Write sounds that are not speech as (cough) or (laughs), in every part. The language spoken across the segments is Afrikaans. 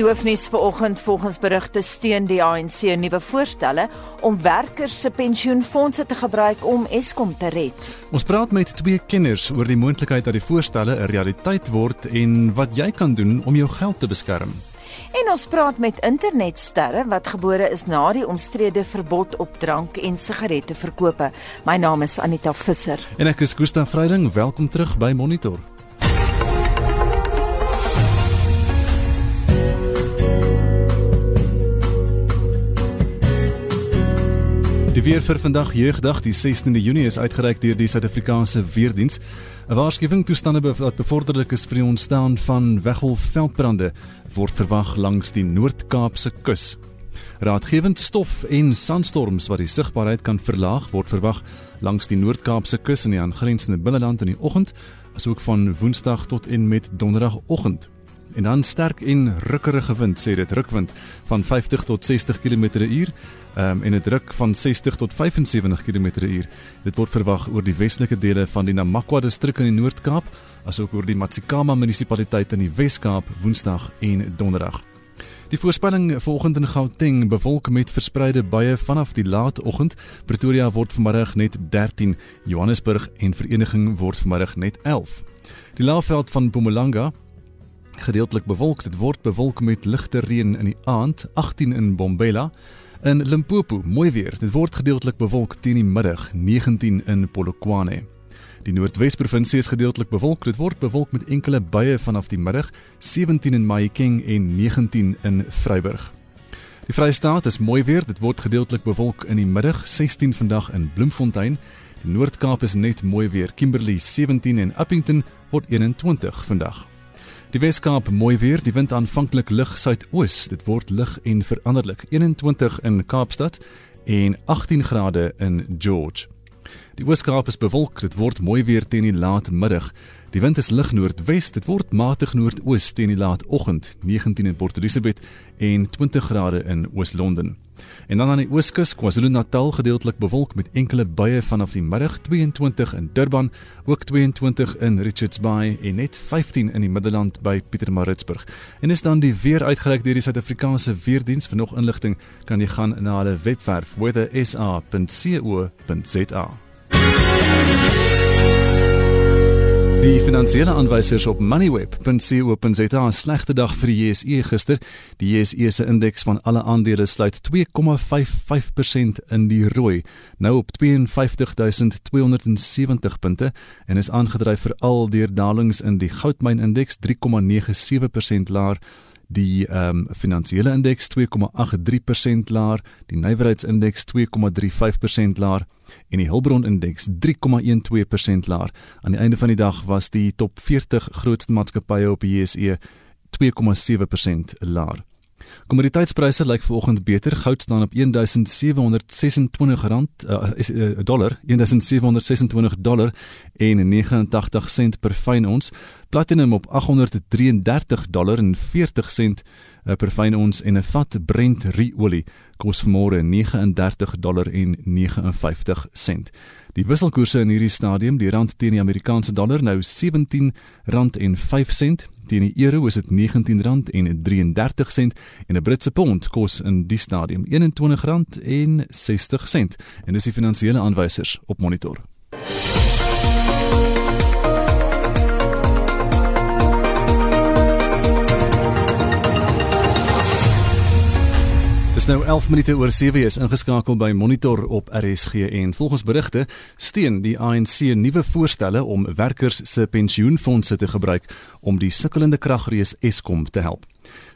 Die hoofnuus vanoggend volgens berigte steun die ANC nuwe voorstelle om werkers se pensioenfonde te gebruik om Eskom te red. Ons praat met twee kenners oor die moontlikheid dat die voorstelle 'n realiteit word en wat jy kan doen om jou geld te beskerm. En ons praat met internetsterre wat gebore is na die omstrede verbod op drank en sigarette verkope. My naam is Anita Visser. En ek is Gustav Vreiding. Welkom terug by Monitor. Die weer vir vandag jeugdag die 16de Junie is uitgereik deur die Suid-Afrikaanse Weerdiens. 'n Waarskuwing toestande wat bevorderlik is vir die ontstaan van weggolfveldbrande word verwag langs die Noord-Kaapse kus. Raadgewend stof en sandstorms wat die sigbaarheid kan verlaag word verwag langs die Noord-Kaapse kus in die aangrensende binneland in die oggend, asook van Woensdag tot en met Donderdagoggend. En dan sterk en rukkerige wind, sê dit rukwind van 50 tot 60 km/h um, en 'n druk van 60 tot 75 km/h. Dit word verwag oor die westelike dele van die Namakwa distrik in die Noord-Kaap, asook oor die Matsikama munisipaliteit in die Wes-Kaap Woensdag en Donderdag. Die voorspelling volgende in Gauteng bewolk met verspreide buie vanaf die laatoggend. Pretoria word vanmiddag net 13, Johannesburg en Vereniging word vanmiddag net 11. Die laafveld van Mpumalanga gedeeltelik bewolk. Dit word bewolk met ligte reën in die aand, 18 in Bombela. In Limpopo, mooi weer. Dit word gedeeltelik bewolk teen die middag, 19 in Polokwane. Die Noordwes-provinsie is gedeeltelik bewolk. Dit word bewolk met enkele buie vanaf die middag, 17 in Mahikeng en 19 in Vryburg. Die Vrystaat is mooi weer. Dit word gedeeltelik bewolk in die middag, 16 vandag in Bloemfontein. Die Noord-Kaap is net mooi weer. Kimberley 17 en Upington word 21 vandag. Die Weskaap mooi weer, die wind aanvanklik lig suidoos. Dit word lig en veranderlik. 21 in Kaapstad en 18 grade in George. Die Weskaap is bewolk. Dit word mooi weer teen die laatmiddag. Die wind is lig noordwes. Dit word matig noordoos teen die laatoggend. 19 in Port Elizabeth en 20 grade in Oos-London. En dan aan die ooskus, KwaZulu-Natal gedeeltelik bewolk met enkele buie vanaf die middag 22 in Durban, ook 22 in Richards Bay en net 15 in die Middelland by Pietermaritzburg. En is dan die weer uitgereik deur die Suid-Afrikaanse Weerdiens vir nog inligting kan jy gaan na hulle webwerf weathersa.co.za. Die finansiële aanwysers op moneyweb.co.za 'n slegte dag vir die JSE gister. Die JSE se indeks van alle aandele sluit 2,55% in die rooi, nou op 52270 punte en is aangedryf veral deur dalings in die goudmynindeks 3,97% laer die ehm um, finansiële indeks 2,83% laer, die nywerheidsindeks 2,35% laer en die Hulbron indeks 3,12% laer. Aan die einde van die dag was die top 40 grootste maatskappye op die JSE 2,7% laer. Kommoditeitspryse lyk vanoggend beter. Goud staan op 1726 rand uh, is uh, dollar, 1726 dollar en 89 sent per fyn ons. Platinum op 833 dollar en 40 sent uh, per fyn ons en 'n vat Brent ruolie kos vanmôre 39 dollar en 59 sent. Die wisselkoerse in hierdie stadium, die rand teen die Amerikaanse dollar nou R17 en 5 sent, teen die euro is dit R19 en 33 sent en 'n Britse pond kos in die stadium R21 en 60 sent. En dis die finansiële aanwysers op monitor. Dis nou 11 minute oor 7 is ingeskakel by Monitor op RSG en volgens berigte steun die ANC nuwe voorstelle om werkers se pensioenfonde te gebruik om die sukkelende kragrees Eskom te help.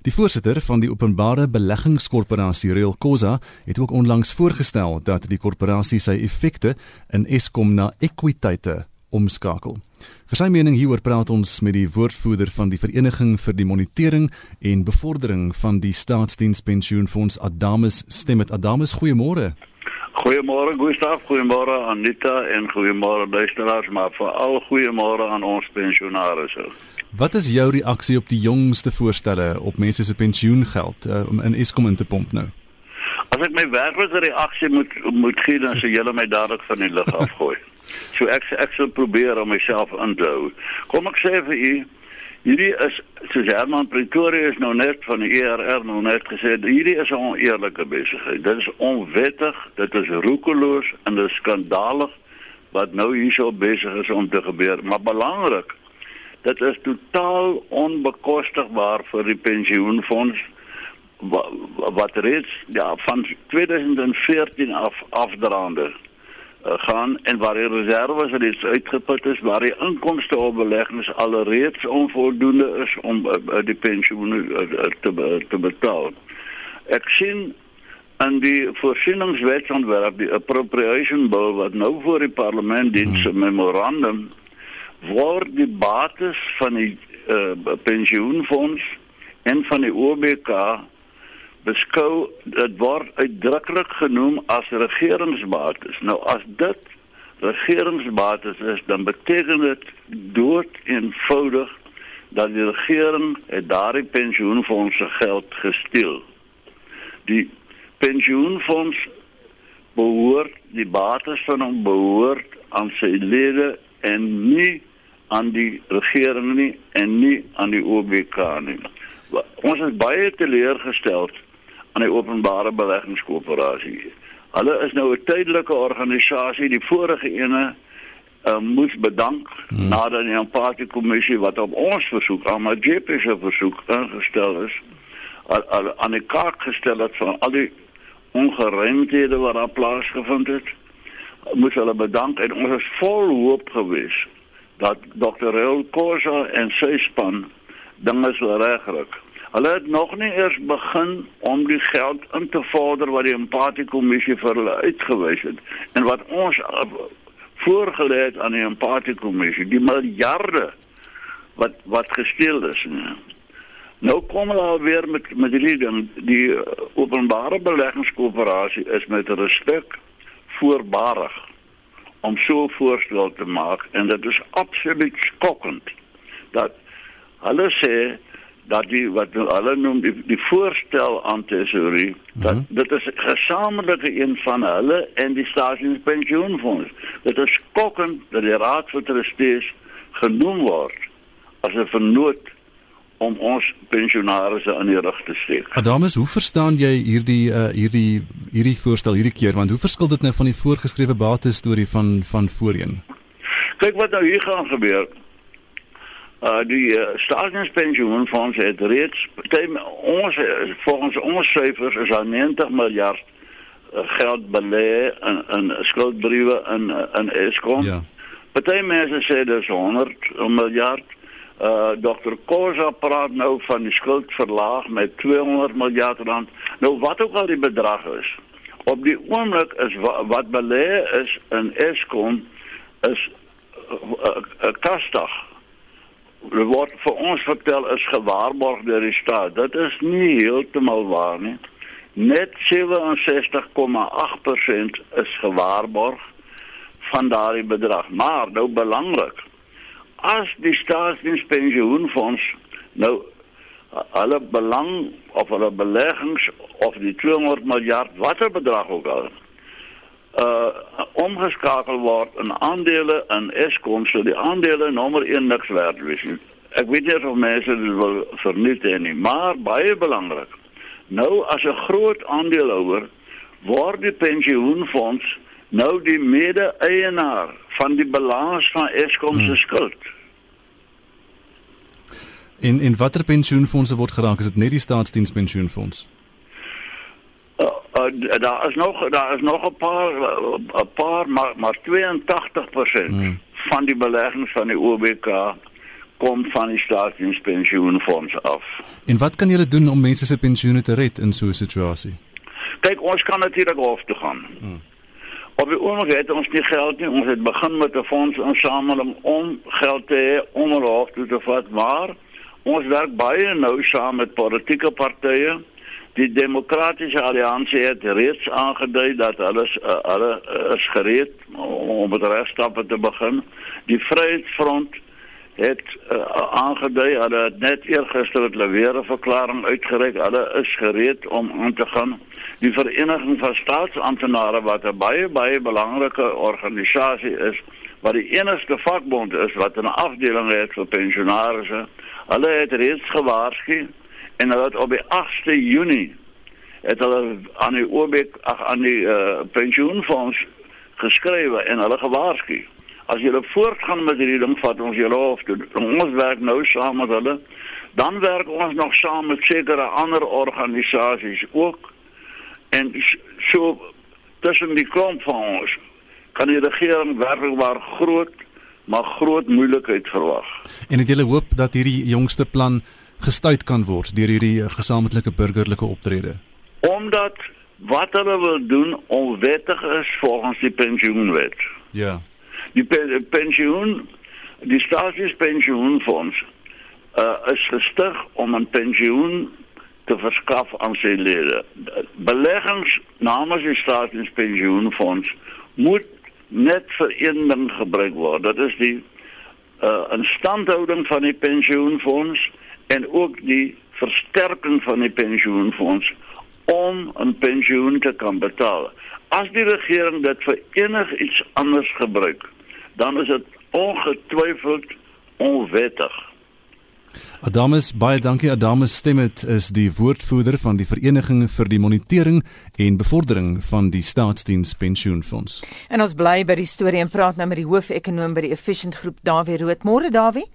Die voorsitter van die Openbare Beleggingskorporasie Real Cosa het ook onlangs voorgestel dat die korporasie sy effekte in Eskom na ekwiteite omskakel. Vir sy mening hieroor praat ons met die woordvoerder van die Vereniging vir die Monitering en Bevordering van die Staatsdienspensioenfonds Adamus Stem met Adamus goeiemôre. Goeiemôre Gustaf, goeiemôre Anita en goeiemôre luisteraars, maar veral goeiemôre aan ons pensionaarsse. Wat is jou reaksie op die jongste voorstelle op mense se pensioengeld uh, om in Eskom in te pomp nou? As ek my werklike reaksie moet moet gee, dan sou julle my dadelik van die lug afgooi. (laughs) So ek ek sal probeer om myself in te hou. Kom ek sê vir u, Hierdie is soos Herman Pretoria is nou net van die ERR nou net gesê, hierdie is 'n oneerlike besigheid. Dit is onwettig, dit is roekeloos en dit is skandalig wat nou hierso besig is om te gebeur. Maar belangrik, dit is totaal onbekostigbaar vir die pensioenfonds wat reeds ja van 2014 af afdraande gaan en waar die reserves reeds uitgeput is waar die inkomste op beleggings alreeds onvoldoende is om uh, die pensioene uh, te te betaal. Ek sien en die voorsieningswetsontwerp die appropriation bill wat nou voor die parlement dien se hmm. memorandum word die bates van die uh, pensioenfonds en van die OBK beskou dit word uitdruklik genoem as regeringsbates. Nou as dit regeringsbates is, dan beteken dit dood eenvoudig dat die regering het daardie pensioenfonds se geld gesteel. Die pensioenfonds behoort die bates van hom behoort aan sy lede en nie aan die regering nie en nie aan die OBK nie. Ons is baie teleurgesteld aan die openbare beleggingskoöperasie. Hulle is nou 'n tydelike organisasie, die vorige ene uh, moes bedank hmm. nadat die empatie kommissie wat op ons versoek, aan my JP se versoek ingestel is, aan die kaart gestel het van al die ongeruimthede wat daar plaasgevind het. Moes hulle bedank en ons is vol hoop gewees dat Dr. Raul Kosa en sy span dinge sou regkry. Hulle het nog nie eers begin om die geld in te vorder wat die empatie kommissie vir hulle uitgewys het en wat ons voorgelê het aan die empatie kommissie, die miljarde wat wat gesteel is. Nie. Nou kom hulle alweer met met die ding, die openbare beleggingskoöperasie is met respek voorbarig om so voorstel te maak en dit is absoluut skokkend dat hulle sê dat die wat hulle noem die, die voorstel aan tesorie dat mm -hmm. dit is gesamentlike een van hulle en die staatspensioenfonds. Dit is skokkend dat die raad van trustees genoem word as 'n vernoot om ons pensionaarse aan die rug te steek. Adamus, hoe verstaan jy hierdie uh, hierdie hierdie voorstel hierdie keer want hoe verskil dit nou van die voorgeskrewe bates storie van van voorheen? Kyk wat nou hier gaan gebeur die uh, staatspensioenfonds het reeds ons volgens ons syfers is daar 90 miljard geld belê in in skuldbriewe in in Eskom. Ja. Party mense sê dis 100 miljard. Uh Dr. Kosa praat nou van die skuld verlaag met 200 miljard rand. Nou wat ook al die bedrag is. Op die oomblik is wat, wat belê is in Eskom is 'n uh, uh, kastig word vir ons vertel is gewaarborg deur die staat. Dit is nie heeltemal waar nie. Net 67,8% is gewaarborg van daardie bedrag. Maar nou belangrik. As die staatsdienspensioenfonds nou alle belang of hulle beleggings of die 200 miljard watter bedrag ook al uh omgeskakel word in aandele in Eskom so die aandele nommer 1 niks werd wees. Ek weet nie of mense dit wil verniet nie, maar baie belangrik. Nou as 'n groot aandeelhouer word die pensioenfonds nou die mede-eienaar van die balans van Eskom se hmm. skuld. In in watter pensioenfondse word geraak? Is dit net die staatsdienspensioenfonds? Uh, daar is nog daar is nog 'n paar 'n paar maar maar 82% hmm. van die beleggings van die OBK kom van die staatsdienspensioenfonds af. En wat kan julle doen om mense se pensioene te red in so 'n situasie? Kyk, ons kan natuurlik hof toe gaan. Hmm. Op die oomblik het ons nie geld nie. Ons het begin met 'n fondsinsameling om geld te hê om hof toe te vat, maar ons werk baie nou saam met politieke partye Die demokratiese alliansie het reeds aangedui dat alles uh, hulle is gereed om met regstappe te begin. Die Vryheidsfront het uh, aangedui hulle het net eergister het hulle weer 'n verklaring uitgereik. Hulle is gereed om aan te gaan. Die Vereniging van Staatsamptenare wat 'n baie baie belangrike organisasie is, wat die enigste vakbond is wat 'n afdeling het vir pensionaars, Hulle het reeds gewaarsku en hulle het op die 8de Junie het hulle aan die OBEK ag aan die uh, pensioenfonds geskrywe en hulle gewaarsku. As julle voortgaan met hierdie ding vat ons julle hof toe. Ons werk nou saam met hulle. Dan werk ons nog saam met sekere ander organisasies ook. En so tussen die klomp van ons kan die regering werklik waar groot maar groot moeilikheid verwag. En het julle hoop dat hierdie jongste plan gestuit kan word deur hierdie eh, gesamentlike burgerlike optrede? Omdat wat hulle wil doen onwettig is volgens die pensioenwet. Ja. Die pe pensioen die staatspensioenfonds uh, is gestig om 'n pensioen te verskaf aan sy lede. Beleggings namens die staatspensioenfonds moet net vir een ding gebruik word. Dat is die uh instandhouding van die pensioenfonds en ook die versterking van die pensioenfonds om 'n pensioen te kan betaal. As die regering dit vir enigiets anders gebruik, dan is dit ongetwyfeld onwettig. Adamus baie dankie Adamus Stemmet is die woordvoerder van die vereniging vir die monitering en bevordering van die staatsdiens pensioenfonds. En ons bly by die storie en praat nou met die hoofekonoom by die Efficient Groep Dawie Rood. Môre Dawie.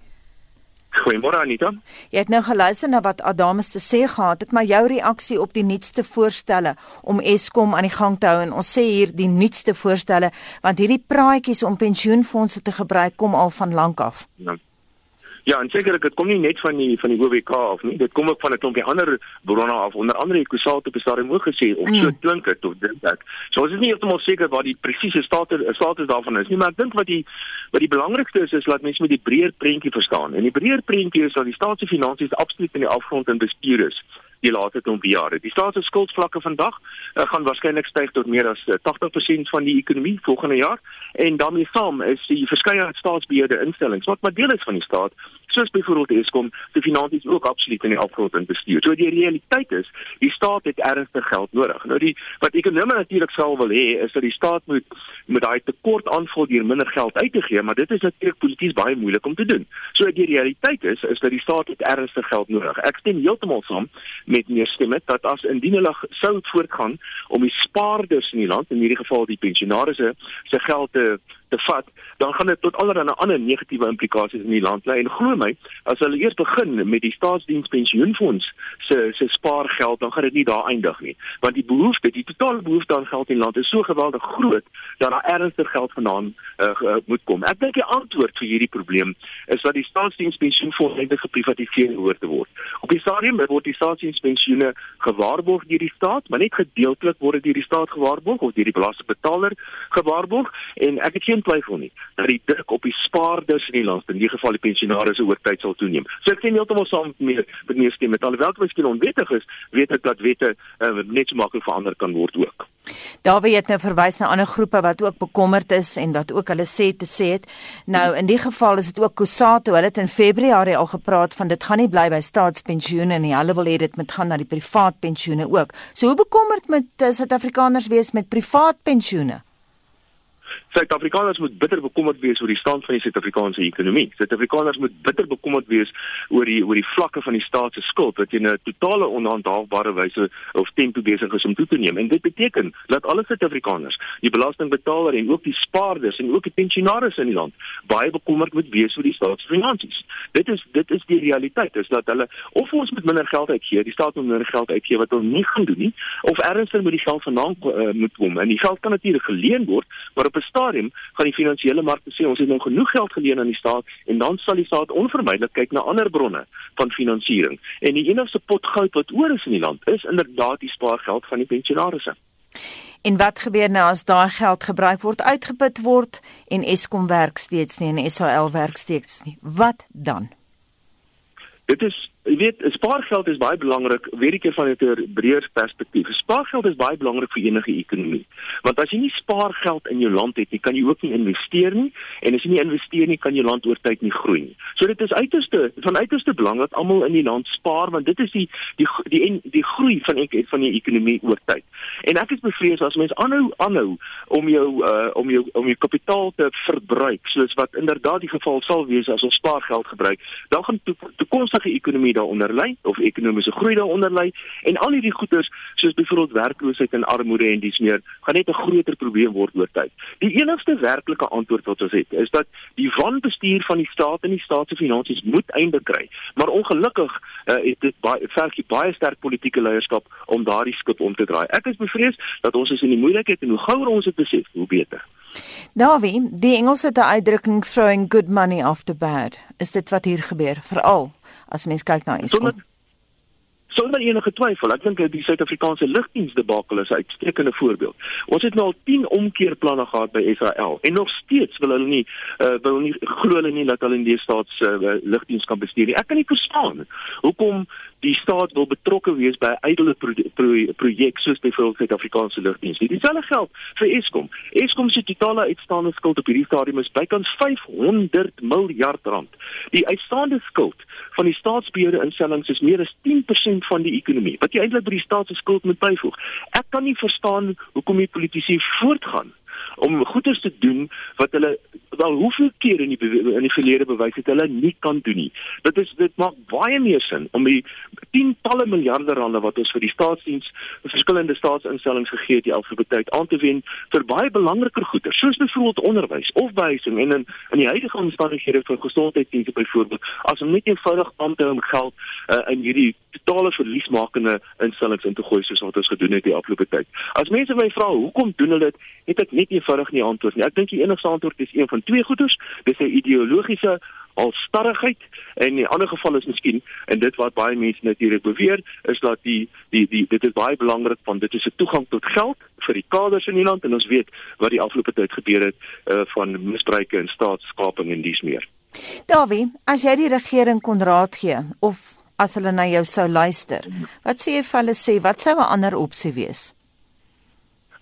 Goeiemôre Anita. Jy het nou geluister na wat Adamus te sê gehad het, maar jou reaksie op die nuutste voorstelle om Eskom aan die gang te hou en ons sê hier die nuutste voorstelle want hierdie praatjies om pensioenfonde te gebruik kom al van lank af. Ja. Ja, en sekerlik dit kom nie net van die van die OWK af nie. Dit kom ook van 'n klompie ander bronne af. Onder andere Kusate op die stadium ook gesê of mm. so klink dit of dink ek. So ons is nie heeltemal seker wat die presiese status status daarvan is nie, maar ek dink wat die wat die belangrikste is is dat mense met die breër prentjie verstaan. En die breër prentjie is dat die staatsfinansies absoluut in die afgrond in bestuur is die laaste klomp jare. Die staatse skuldvlakke vandag uh, gaan waarskynlik styg tot meer as 80% eh, van die ekonomie volgende jaar en daarmee saam is die verskeie staatsbeheerde instellings wat maar deel is van die staat soos byvoorbeeld Eskom se finansies ook absoluut in die afgrond in bestuur. So die realiteit is, die staat het ernstig geld nodig. Nou die wat ekonome natuurlik sou wil hê is dat die staat moet met daai tekort aanvul deur minder geld uit te gee, maar dit is natuurlik polities baie moeilik om te doen. So die realiteit is is dat die staat het ernstig geld nodig. Ek stem heeltemal saam met meneer Stemmet dat as indien hulle sou voortgaan om die spaarders in die land, in hierdie geval die pensionaarsse se geld te te vat, dan gaan dit tot allerlei ander negatiewe implikasies in die land lei. En glo my, as hulle eers begin met die staatsdienspensioenfonds se se spaargeld, dan gaan dit nie daar eindig nie. Want die behoefte, die totale behoefte aan geld in die land is so geweldig groot dat daar ernstig geld vandaan uh, moet kom. Ek dink die antwoord vir hierdie probleem is dat die staatsdienspensioenfonds eintlik geprivatiseer hoort te word. Op die stadium word die staatsdienspensioene gewaarborg deur die staat, maar net gedeeltelik word dit deur die staat gewaarborg of deur die belastingbetaler gewaarborg en ek het geen twyfel nie dat die druk op die spaarders in die land, in die geval die pensionaars oor tyd sal toeneem. So ek sien heeltemal saam met met meneer Stem met alhoewel dit miskien onwettig is, weet ek dat wette uh, net so maklik verander kan word ook. Daar word nou verwys na ander groepe wat ook bekommerd is en wat ook hulle sê te sê het. Nou in die geval is dit ook Kusato, hulle het in Februarie al gepraat van dit gaan nie bly by staatspensioene nie. Hulle wil hê dit moet gaan na die privaat pensioene ook. So hoe bekommerd met uh, Suid-Afrikaners wees met privaat pensioene? Suid-Afrikaners moet bitter bekommerd wees oor die stand van die Suid-Afrikaanse ekonomie. Suid-Afrikaners moet bitter bekommerd wees oor die oor die vlakke van die staat se skuld wat in 'n totale onhandhaafbare wyse of tempo besig is om toe te neem. En dit beteken dat alle Suid-Afrikaners, die belastingbetaler en ook die spaarders en ook die pensionaars in die land baie bekommerd moet wees oor die staatsfinansies. Dit is dit is die realiteit is dat hulle of ons met minder geld uitgee, die staat moet minder geld uitgee wat hulle nie gaan doen nie, of ernstig met die geld vandaan uh, moet kom. En die geld kan natuurlik geleen word, maar op 'n stadium gaan die finansiële markte sê ons het nou genoeg geld geleen aan die staat en dan sal die staat onvermydelik kyk na ander bronne van finansiering. En die enigste pot goud wat oor is in die land is inderdaad die spaargeld van die pensionaarsse. En wat gebeur nou as daai geld gebruik word uitgeput word en Eskom werk steeds nie en SAL werk steeds nie? Wat dan? Dit is Jy weet, spaargeld is baie belangrik, weer ek van 'n breër perspektief. Spaargeld is baie belangrik vir enige ekonomie. Want as jy nie spaargeld in jou land het nie, kan jy ook nie investeer nie en as jy nie investeer nie, kan jou land oor tyd nie groei nie. So dit is uiterste van uiterste belang dat almal in die land spaar want dit is die die die die, die groei van ek van die ekonomie oor tyd. En ek is bevrees as mense aanhou aanhou om jou uh om jou om jou kapitaal te verbruik, soos wat inderdaad die geval sal wees as ons spaargeld gebruik, dan gaan die toekomstige ekonomie ekonomie daaronder lê of ekonomiese groei daaronder lê en al hierdie goeders soos byvoorbeeld werkloosheid en armoede en dis meer gaan net 'n groter probleem word oor tyd. Die enigste werklike antwoord wat ons het is dat die wanbestuur van die staat en die staat se finansies moet einde kry. Maar ongelukkig uh, het dit baie verg baie sterk politieke leierskap om daardie skip om te draai. Ek is bevrees dat ons is in die moeilikheid en hoe gouer ons dit besef, hoe beter. Dawie, die Engelse het 'n uitdrukking throwing good money after bad. Is dit wat hier gebeur veral as mens kyk na Eskom? Sonder enige twyfel, ek dink die Suid-Afrikaanse lugdiens debakel is 'n uitstekende voorbeeld. Ons het nou al 10 omkeerplanne gehad by SAL en nog steeds wil hulle nie uh, wil nie glo hulle nie dat hulle in die staats uh, lugdiens kan bestuur nie. Ek kan nie verstaan hoekom die staat wil betrokke wees by 'n ydelle projek pro, pro, soos byvoorbeeld Suid-Afrikaanse lugdiens. Dieselfde geld vir Eskom. Eskom se totale uitstaande skuld op hierdie stadium is bykans 500 miljard rand. Die uitstaande skuld van die staatsbeheerde instellings is meer as 10% van die ekonomie. Wat jy eintlik by die staat se skuld moet byvoeg. Ek kan nie verstaan hoekom die politici voortgaan om goeders te doen wat hulle wel hoeveel keer in die in die verlede bewys het hulle nie kan doen nie. Dit is dit maak baie meer sin om die tientalle miljarde rande wat ons vir die staatsdiens, verskillende staatsinstellings gegee het die afgelope tyd aan te wend vir baie belangriker goeder, soos byvoorbeeld onderwys of behuising en in in die huidige omstandighede vir gesondheidsdienste byvoorbeeld, as om net eenvoudig aan te hou om geld uh, in hierdie totale verliesmakende instellings in te gooi soos wat ons gedoen het die afgelope tyd. As mense my vra hoekom doen hulle dit, het ek net eenvoudig nie antwoord nie. Ek dink die enigste antwoord is een van twee goeders. Dis 'n ideologiese alstarrigheid en 'n ander geval is miskien en dit wat baie mense natuurlik beweer is dat die die die dit is baie belangrik want dit is 'n toegang tot geld vir die kaders in die land en ons weet wat die afgelope tyd gebeur het uh, van misbruike en staatskaping en dies meer. Davie, as jy die regering kon raad gee of as hulle na jou sou luister, wat sê jy vir hulle sê wat sou 'n ander opsie wees?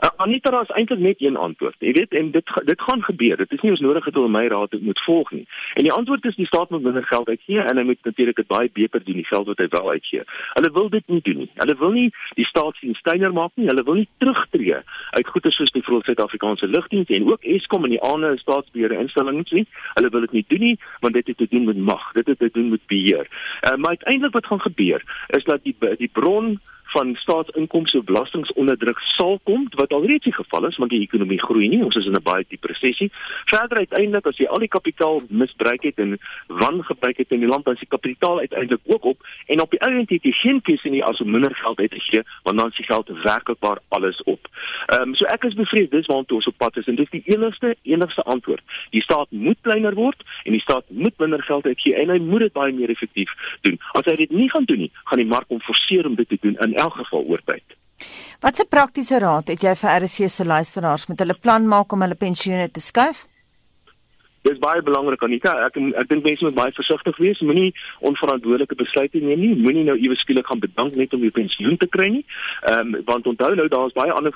Uh, Anita daar is eintlik net een antwoord. Jy weet en dit dit gaan gebeur. Dit is nie ons nodig het om my raad moet volg nie. En die antwoord is die staat moet minder geld uitgee en hy moet natuurlik dit baie beter doen die geld wat hy wel uitgee. Hulle wil dit nie doen nie. Hulle wil nie die staat sien steiner maak nie. Hulle wil nie terugtreë uit goeie soos die Vroue Suid-Afrikaanse Lugdiens en ook Eskom en die ander staatsbeheerde instellings nie. Hulle wil dit nie doen nie want dit het te doen met mag. Dit het te doen met beheer. Uh, maar uiteindelik wat gaan gebeur is dat die die bron van staatsinkomste belastingonderdruk sal kom wat alreeds die geval is want die ekonomie groei nie. Ons is in 'n baie diep resessie. Verder uiteindelik as jy al die kapitaal misbruik het en wangebruik het in die land dan is die kapitaal uiteindelik ook op. En op die ou end het jy geen keuse nie as om minder geld uit te gee want dan is die geld werklikbaar alles op. Ehm um, so ek is bevrees dis waartoe ons op pad is en dis die enigste enigste antwoord. Die staat moet kleiner word en die staat moet minder geld uitgee en hy moet dit baie meer effektief doen. As hy dit nie gaan doen nie gaan die mark hom forceer om dit te doen in elk geval oor tyd. Wat 'n praktiese raad het jy vir RC se luisteraars met hulle plan maak om hulle pensioene te skuif? Dit is baie belangrik Anita. Ek ek dink mense moet baie versigtig wees. Moenie onverantwoordelike besluite neem nie. Moenie nou ewe skielik gaan bedank net om jou pensioen te kry nie. Ehm um, want onthou nou daar's baie ander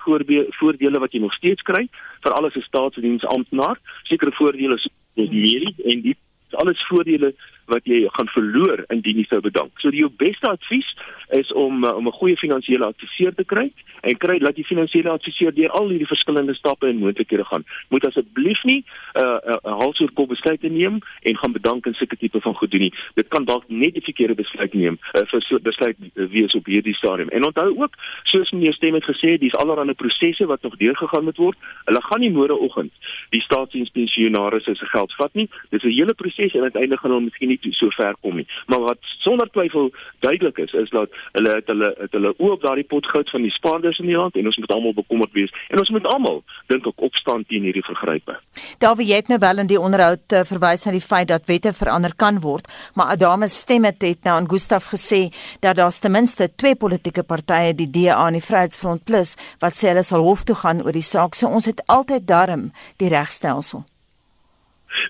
voordele wat jy nog steeds kry vir alles as staatsdiensamptenaar. Sekere voordele soos die mediese en die alles voordele wat jy gaan verloor indien jy sou bedank. So die jou beste advies is om uh, om 'n goeie finansiële adviseur te kry en kry laat die finansiële adviseur deur al hierdie verskillende stappe en moontlikhede gaan. Moet asseblief nie 'n uh, 'n uh, halsoor kop besluit neem en gaan bedank in sulke tipe van goed doen nie. Dit kan dalk net die verkeerde besluit neem uh, vir so besluit uh, wees op hierdie stadium. En onthou ook, soos meneer Stem het gesê, dis allerlei prosesse wat nog deurgegaan moet word. Hulle gaan nie môreoggend die staatsdienspensionaars se geld vat nie. Dis 'n hele proses en uiteindelik gaan hulle miskien nie so ver kom nie. Maar wat sonder twyfel duidelik is, is dat hulle het hulle het hulle oop daardie pot goud van die spaarders in die land en ons moet almal bekommerd wees en ons moet almal dink ek opstaan teen hierdie vergrype. Daar wie het nou wel in die onderhoud uh, verwys na die feit dat wette verander kan word, maar Adame stem het nou aan Gustaf gesê dat daar ten minste twee politieke partye, die DA en die Vryheidsfront Plus, wat sê hulle sal hof toe gaan oor die saak. So ons het altyd darm die regstelsel.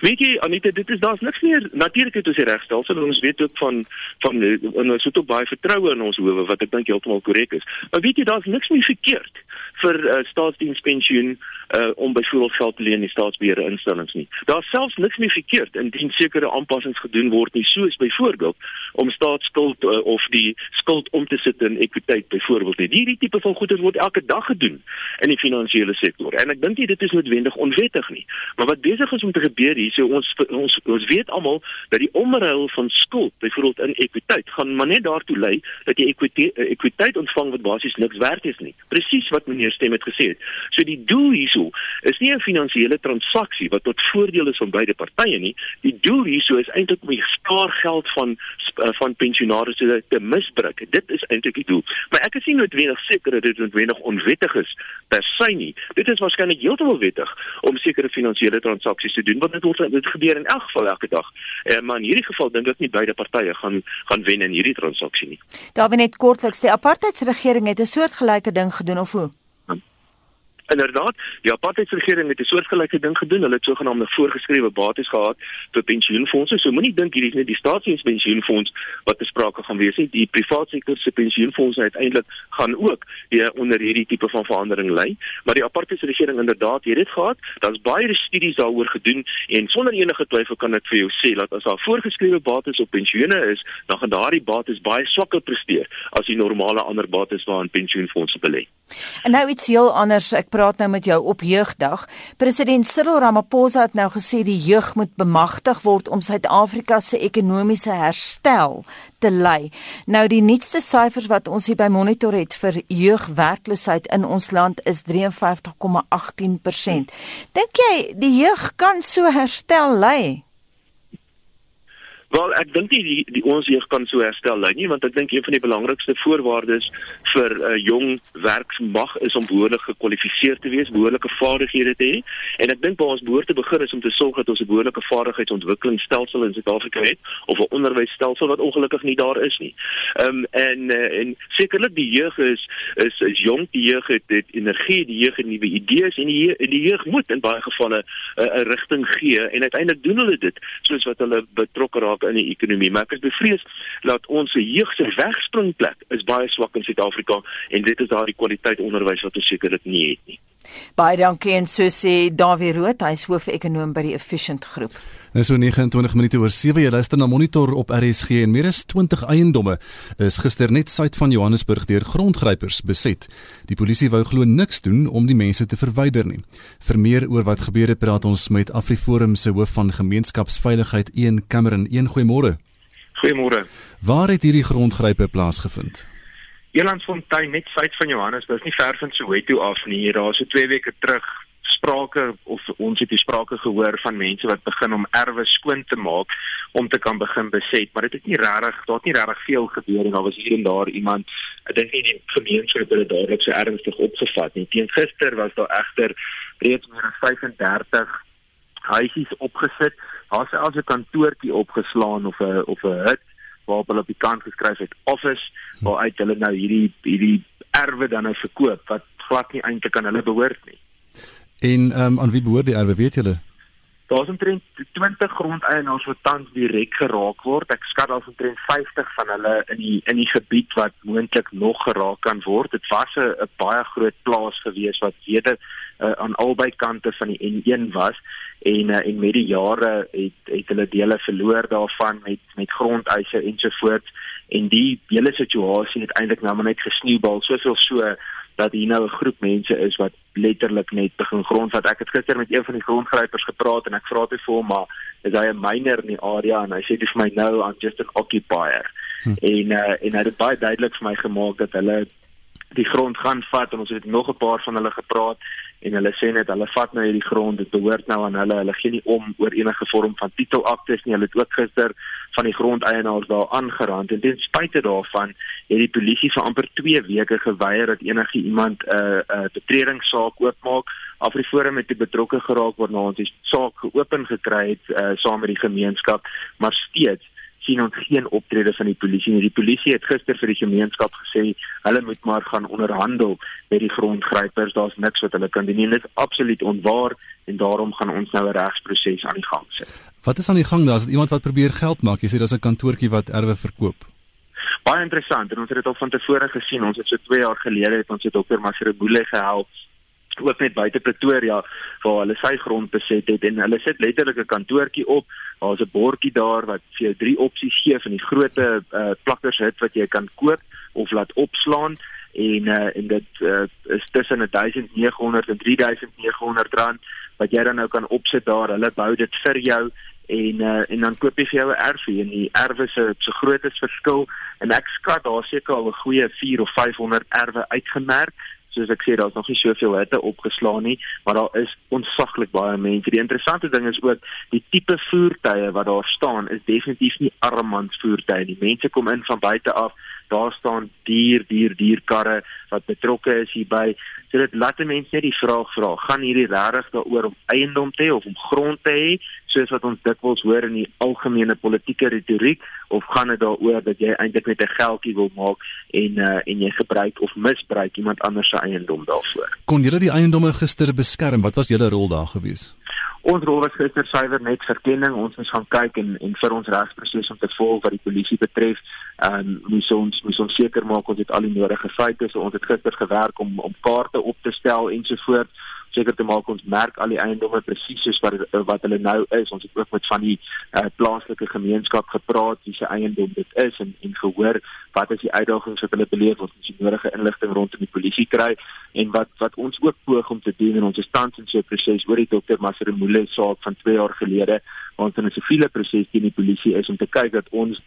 Weet jy Anita, dit is daar's niks meer natuurlik het ons die regstelsel en ons weet ook van van en ons het ook baie vertroue in ons howe wat ek dink heeltemal korrek is. Maar weet jy daar's niks meer verkeerd vir uh, staatsdienspensioen uh, om byvoorbeeld geld te leen in staatsbeheerde instellings nie. Daar's selfs niks meer verkeerd indien sekere aanpassings gedoen word nie, soos byvoorbeeld om staatsskuld uh, of die skuld om te sit in ekwiteit byvoorbeeld. Hierdie tipe van goeder word elke dag gedoen in die finansiële sektor. En ek dink dit is noodwendig onwettig nie. Maar wat besig is om te gebeur hier, so ons ons ons weet almal dat die omruil van skuld byvoorbeeld in ekwiteit gaan maar net daartoe lei dat jy ekwiteit ekwiteit ontvang wat basies niks werd is nie. Presies wat meneer Stem het gesê het. So die doel hierso is nie 'n finansiële transaksie wat tot voordeel is van beide partye nie. Die doel hierso is eintlik om die spaargeld van eh, van pensionaars te misbruik. Dit is eintlik die doel. Maar ek is nie noodwendig seker dat dit noodwendig onwettig is per se nie. Dit is waarskynlik heeltemal wettig om sekere finansiële transaksies te doen want dit word dit gebeur in elk geval elke dag. Eh, maar in hierdie geval dink ek nie beide partye gaan gaan wen in hierdie transaksie nie. Daar wil net kortliks die apartheidsregering het 'n soortgelyke ding gedoen of hoe? Inderdaad, die apartheidsregering het 'n soortgelyke ding gedoen. Hulle het sogenaamde voorgeskrewe bates gehad vir pensioenfonde. So moenie dink hierdie is net die staatsdienspensioenfonds wat besprake gaan wees nie. Die private sektor se pensioenfonde uiteindelik gaan ook hier onder hierdie tipe van verandering lê. Maar die apartheidsregering inderdaad het dit gehad. Daar's baie studies daaroor gedoen en sonder enige twyfel kan ek vir jou sê dat as daar voorgeskrewe bates op pensioene is, dan gaan daardie bates baie swakker presteer as die normale ander bates waarin pensioenfonde belê. En nou iets heel anders. Ek praat nou met jou op jeugdag. President Cyril Ramaphosa het nou gesê die jeug moet bemagtig word om Suid-Afrika se ekonomiese herstel te lei. Nou die nuutste syfers wat ons hier by Monitor het vir jeugwerkloosheid in ons land is 53,18%. Dink jy die jeug kan so herstel lei? Wel, ek dink die, die, die ons jeug kan so herstel lei nie, want ek dink een van die belangrikste voorwaardes vir 'n uh, jong werksmag is om behoorlik gekwalifiseer te wees, behoorlike vaardighede te hê. En ek dink waar ons behoort te begin is om te sorg dat ons 'n behoorlike vaardigheidsontwikkelingsstelsel in Suid-Afrika het of 'n onderwysstelsel wat ongelukkig nie daar is nie. Ehm um, en uh, en sekerlik die jeug is is is jong, die jeug het, het energie, die jeug het nuwe idees en die die jeug moet in baie gevalle uh, 'n rigting gee en uiteindelik doen hulle dit soos wat hulle betrokke raak in die ekonomie. Maar ek is bevrees dat ons jeug se wegspringplek is baie swak in Suid-Afrika en dit is daardie kwaliteit onderwys wat ons sekerlik nie het nie. Baie dankie en so sê Dawie Rood, hy is hoof-ekonoom by die Efficient Groep. Nou so 29 minute oor 7 jy luister na Monitor op RSG en meer as 20 eiendomme is gister net suid van Johannesburg deur grondgrypers beset. Die polisie wou glo niks doen om die mense te verwyder nie. Vir meer oor wat gebeur het, praat ons met AfriForum se hoof van gemeenskapsveiligheid, Een Cameron. Een goeiemôre. Goeiemôre. Waar het hierdie grondgrype plaasgevind? Elandsfontein net suid van Johannesburg, nie ver van Soweto af nie. Hier daar so 2 weke terug sprake of ons het die sprake gehoor van mense wat begin om erwe skoon te maak om te kan begin beset, maar dit het nie regtig, daar het nie regtig veel gebeur en daar was hier en daar iemand, ek dink nie die gemeenskap het dit dadelik so ernstig opgevat nie. Teen gister was daar egter reeds meer as 35 huisies opgesit. Daar selfs 'n kantoortjie opgeslaan of 'n of 'n hut waarop hulle op die kant geskryf het office waaruit hulle nou hierdie hierdie erwe dan nou verkoop wat glad nie eintlik aan hulle behoort nie. En ehm um, aan wie behoort die erwe, weet julle? Daar's omtrent 20 grondeienaars wat tans direk geraak word. Ek skat daar's omtrent 50 van hulle in die in die gebied wat moontlik nog geraak kan word. Dit was 'n baie groot plaas gewees wat weder uh, aan albei kante van die N1 was en uh, en met die jare het het hulle dele verloor daarvan met met grondeise ensovoorts en die hele situasie het eintlik nou maar net gesneeubal soveel so dat hier nou 'n groep mense is wat letterlik net begin grondvat. Ek het gister met een van die grondgrypers gepraat en ek vra toe vir hom maar is hy 'n miner in die area en hy sê dis vir my nou I'm just an occupier. Hm. En uh, en hy het baie duidelik vir my gemaak dat hulle die grond gaan vat en ons het nog 'n paar van hulle gepraat en hulle sê net hulle vat nou hierdie grond dit behoort nou aan hulle. Hulle gee nie om oor enige vorm van titelaktes nie. Hulle het ook gister van die grondeienaars daar aangerand en ten spyte daarvan het die polisie vir amper 2 weke geweier dat enige iemand 'n uh, 'n uh, betredingssaak oopmaak Afriforum het betrokke geraak waarna ons die saak geopen gekry het uh, saam met die gemeenskap maar steeds sien ons geen optrede van die polisie nie. Die polisie het gister vir die gemeenskap gesê hulle moet maar gaan onderhandel met die grondgrypers. Daar's niks wat hulle kan doen nie. Dit is absoluut onwaar en daarom gaan ons nou 'n regsproses aan die gang sit. Wat is aan die gang daar? Is dit iemand wat probeer geld maak? Jy sê daar's 'n kantoortjie wat erwe verkoop. Baie interessant en ons het dit al van tevore gesien. Ons het so 2 jaar gelede het ons het dokter Masrebule gehelp ook net buite Pretoria waar hulle sy grond beset het en hulle sit letterlik 'n kantoortjie op. Daar's 'n bordjie daar wat vir jou drie opsies gee van die groot uh, eh, plakkershut wat jy kan koop of laat opslaan en uh, en dit uh, is tussen 1900 en 3900 rand wat jy dan nou kan opsit daar. Hulle bou dit vir jou en uh, en dan koop jy vir jou 'n erfie en die erwe se so groot is verskil en ek skat daar seker al 'n goeie 4 of 500 erwe uitgemerk soos ek sê daar's nog nie soveel hitte opgeslaan nie, maar daar is onsaglik baie mense. Die interessante ding is ook die tipe voertuie wat daar staan is definitief nie armans voertuie nie. Mense kom in van buite af. Daar staan dier dier dierkarre wat betrokke is hierby. So dit laat mense net die vraag vra, gaan hierdie regtig daaroor om eiendom te hê of om grond te hê, soos wat ons dikwels hoor in die algemene politieke retoriek, of gaan dit daaroor dat jy eintlik net 'n geldjie wil maak en uh, en jy gebruik of misbruik iemand anders se eiendom daarvoor? Kon julle die eiendomme gister beskerm? Wat was julle rol daar gewees? Ons rol was gister suiwer net verkenning. Ons moes gaan kyk en en vir ons regsproses om te volg wat die polisie betref, ehm um, moes ons moes ons seker maak ons het al die nodige feite. So ons het gister gewerk om om kaarte op te stel ensovoorts seker te maak ons merk al die eiendomme presies soos wat wat hulle nou is. Ons het ook met van die uh, plaaslike gemeenskap gepraat wie se eiendom dit is en en gehoor wat is die uitdagings wat hulle beleef wat ons die nodige inligting rondom die polisie kry en wat wat ons ook poog om te doen in ons stand in so 'n proses oor die dokter Maseremule saak van 2 jaar gelede ons in 'n siviele proses teen die polisie is om te kyk dat ons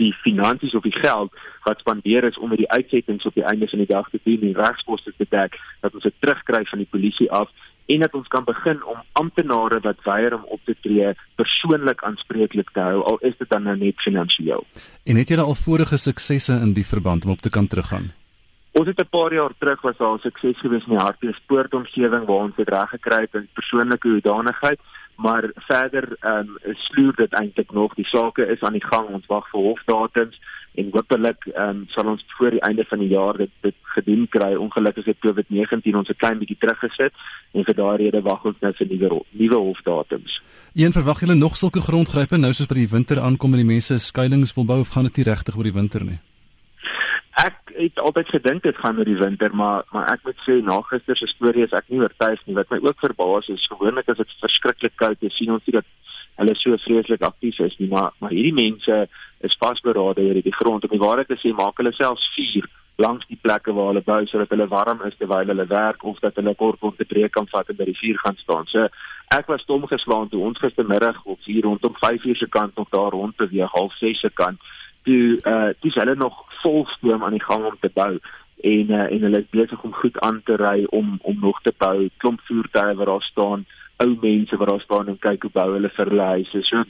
die finansies of die geld wat spandeer is om met die uitsettings op die einde van die dag te doen en regskoste te dek dat ons dit terugkry van die polisie af en dat ons kan begin om amptenare wat weier om op te tree persoonlik aanspreeklik te hou al is dit dan nou net finansiëel. En het jy al vorige suksesse in die verband om op te kan teruggaan? Ons het 'n paar jaar terug was daar 'n sukses gewees in die Hartbeespoortomgewing waar ons dit reg gekry het in persoonlike hoedanigheid maar verder ehm um, sloer dit eintlik nog. Die sake is aan die gang. Ons wag vir hofdatums en hopelik ehm um, sal ons voor die einde van die jaar dit dit gedoen kry. Ongelukkig het COVID-19 ons 'n klein bietjie teruggesit en vir daardie rede wag ons nou vir nuwe nuwe hofdatums. Een verwag julle nog sulke grondgrype? Nou soos vir die winter aankom en die mense skuilings wil bou of gaan dit nie regtig oor die winter nie ek het altyd gedink dit gaan oor die winter, maar maar ek moet sê na gister se storie is ek nie oortuig nie. Wat my ook verbaas is, gewoonlik as dit verskriklik koud is, sien ons nie dat hulle so vreeslik aktief is nie, maar maar hierdie mense is vasberade oor die grond om die waarheid te sê, maak hulle selfs vuur langs die plekke waar hulle bou sodat hulle warm is terwyl hulle werk of dat hulle kort om te breek kan vat en by die vuur gaan staan. So ek was stom geslaan toe ons gistermiddag of hier rondom 5:00 se kant nog daar rond beweeg, half 6 se kant toe uh dis hulle nog vol stoom aan die gang om te bou en uh, en hulle is besig om goed aan te ry om om nog te bou. Klomp voertuie wat daar staan ou mense wat daar staan en kyk hoe bou hulle vir hulle huise. So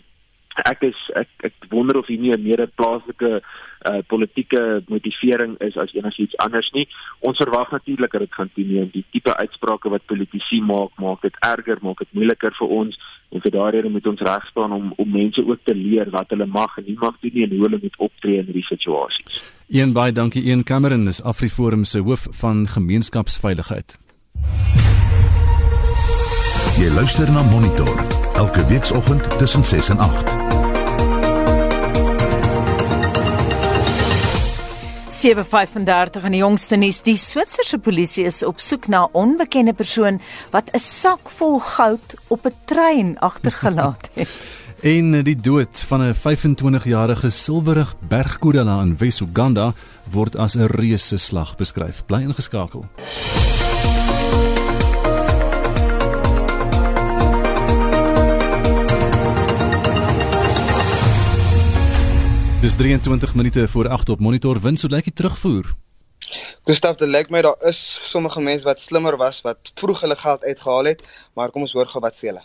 ek is ek ek wonder of hier nie 'n meer plaaslike uh, politieke motivering is as enigiets anders nie. Ons verwag natuurlik dat dit gaan toeneem. Die tipe uitsprake wat politici maak, maak dit erger, maak dit moeiliker vir ons en vir daardie rede moet ons reg staan om om mense ook te leer wat hulle mag en nie mag doen nie en hoe hulle moet optree in hierdie situasies. Een baie dankie een Cameron is Afriforum se hoof van gemeenskapsveiligheid. Jy luister na Monitor elke weekoggend tussen 6 en 8. 7:35 in die jongste nuus. Die Switserse polisie is op soek na 'n onbekende persoon wat 'n sak vol goud op 'n trein agtergelaat (laughs) het. en die dood van 'n 25-jarige silwerig bergkorella in Wes-Uganda word as 'n reuse slag beskryf. Bly ingeskakel. Dis 23 minute voor 8 op monitor wins so lyk die terugvoer. Gustav, dit lyk my daar is sommige mense wat slimmer was wat vroeg hulle geld uitgehaal het, maar kom ons hoor gou wat sê hulle.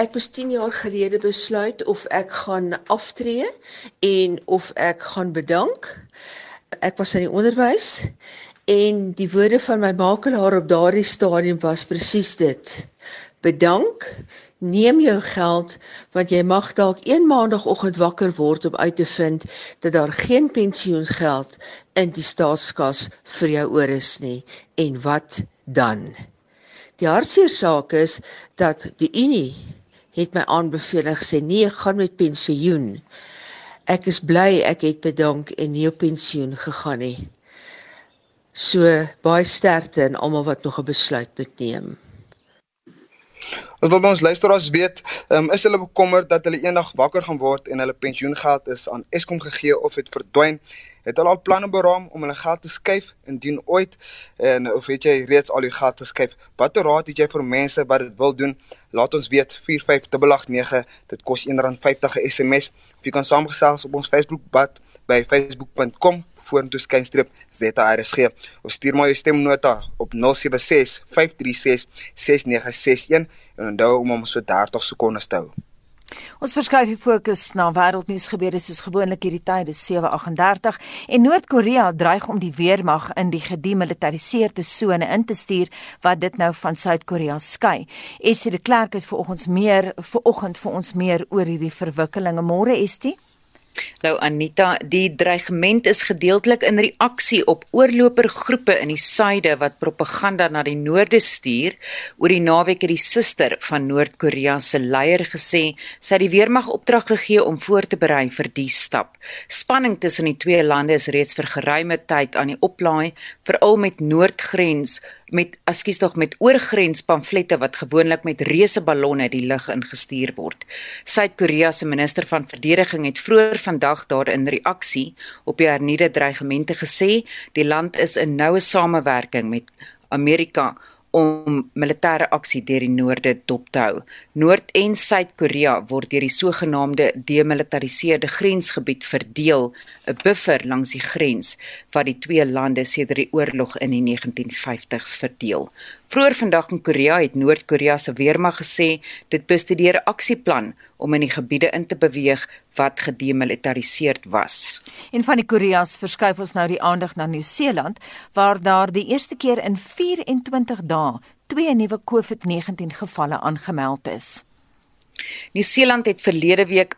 Ek moes 10 jaar gelede besluit of ek gaan aftree en of ek gaan bedank. Ek was in die onderwys en die woorde van my makelaar op daardie stadium was presies dit. Bedank, Neem jou geld want jy mag dalk een maandagooggend wakker word om uit te vind dat daar geen pensioengeld in die staatskas vir jou oor is nie. En wat dan? Die hartseer saak is dat die Unie het my aanbeveel en gesê nee, gaan met pensioen. Ek is bly ek het bedank en nie op pensioen gegaan nie. So baie sterkte aan almal wat nog 'n besluit moet neem. Wat wil ons luisteraars weet, um, is hulle bekommerd dat hulle eendag wakker gaan word en hulle pensioengeld is aan Eskom gegee of het verdwyn? Het hulle al planne beraam om hulle geld te skuif indien ooit en of het jy reeds al jou geld geskuif? Watter raad het jy vir mense wat dit wil doen? Laat ons weet 45889. Dit kos R1.50 'n SMS. Of jy kan saamgesels op ons Facebookblad by facebook.com vorentoe skynstreep ZRSG of stuur my jou stemnota op 076 536 6961 en onthou om om so 30 sekondes te hou. Ons verskuif die fokus na wêreldnuus gebeure soos gewoonlik hierdie tyd is 7:38 en Noord-Korea dreig om die weermag in die gedemilitariseerde sone in te stuur wat dit nou van Suid-Korea skei. Esie de Klerk het vanoggend meer vanoggend vir ons meer oor hierdie verwikkelinge. Môre Estie Nou Anita, die dreigement is gedeeltelik in reaksie op oorlopergroepe in die suide wat propaganda na die noorde stuur. Oor die naweek het die suster van Noord-Korea se leier gesê sy het die weermag opdrag gegee om voor te berei vir die stap. Spanning tussen die twee lande is reeds vir geruime tyd aan die oplaai, veral met noordgrens met askies tog met oorgrens pamflette wat gewoonlik met reuse ballonne die lug ingestuur word. Suid-Korea se minister van verdediging het vroeër vandag daarin reaksie op die hernieude dreigemente gesê die land is in noue samewerking met Amerika om militêre aksie deur die noorde dop te hou. Noord- en Suid-Korea word deur die sogenaamde demilitariseerde grensgebied verdeel, 'n buffer langs die grens wat die twee lande sedert die oorlog in die 1950s verdeel. Vroeger vandag in Korea het Noord-Korea se weermag gesê dit bestudeer 'n aksieplan om in die gebiede in te beweeg wat gedemilitariseerd was. En van die Koreas verskuif ons nou die aandag na Nieu-Seeland waar daar die eerste keer in 24 dae twee nuwe COVID-19 gevalle aangemeld is. Nieu-Seeland het verlede week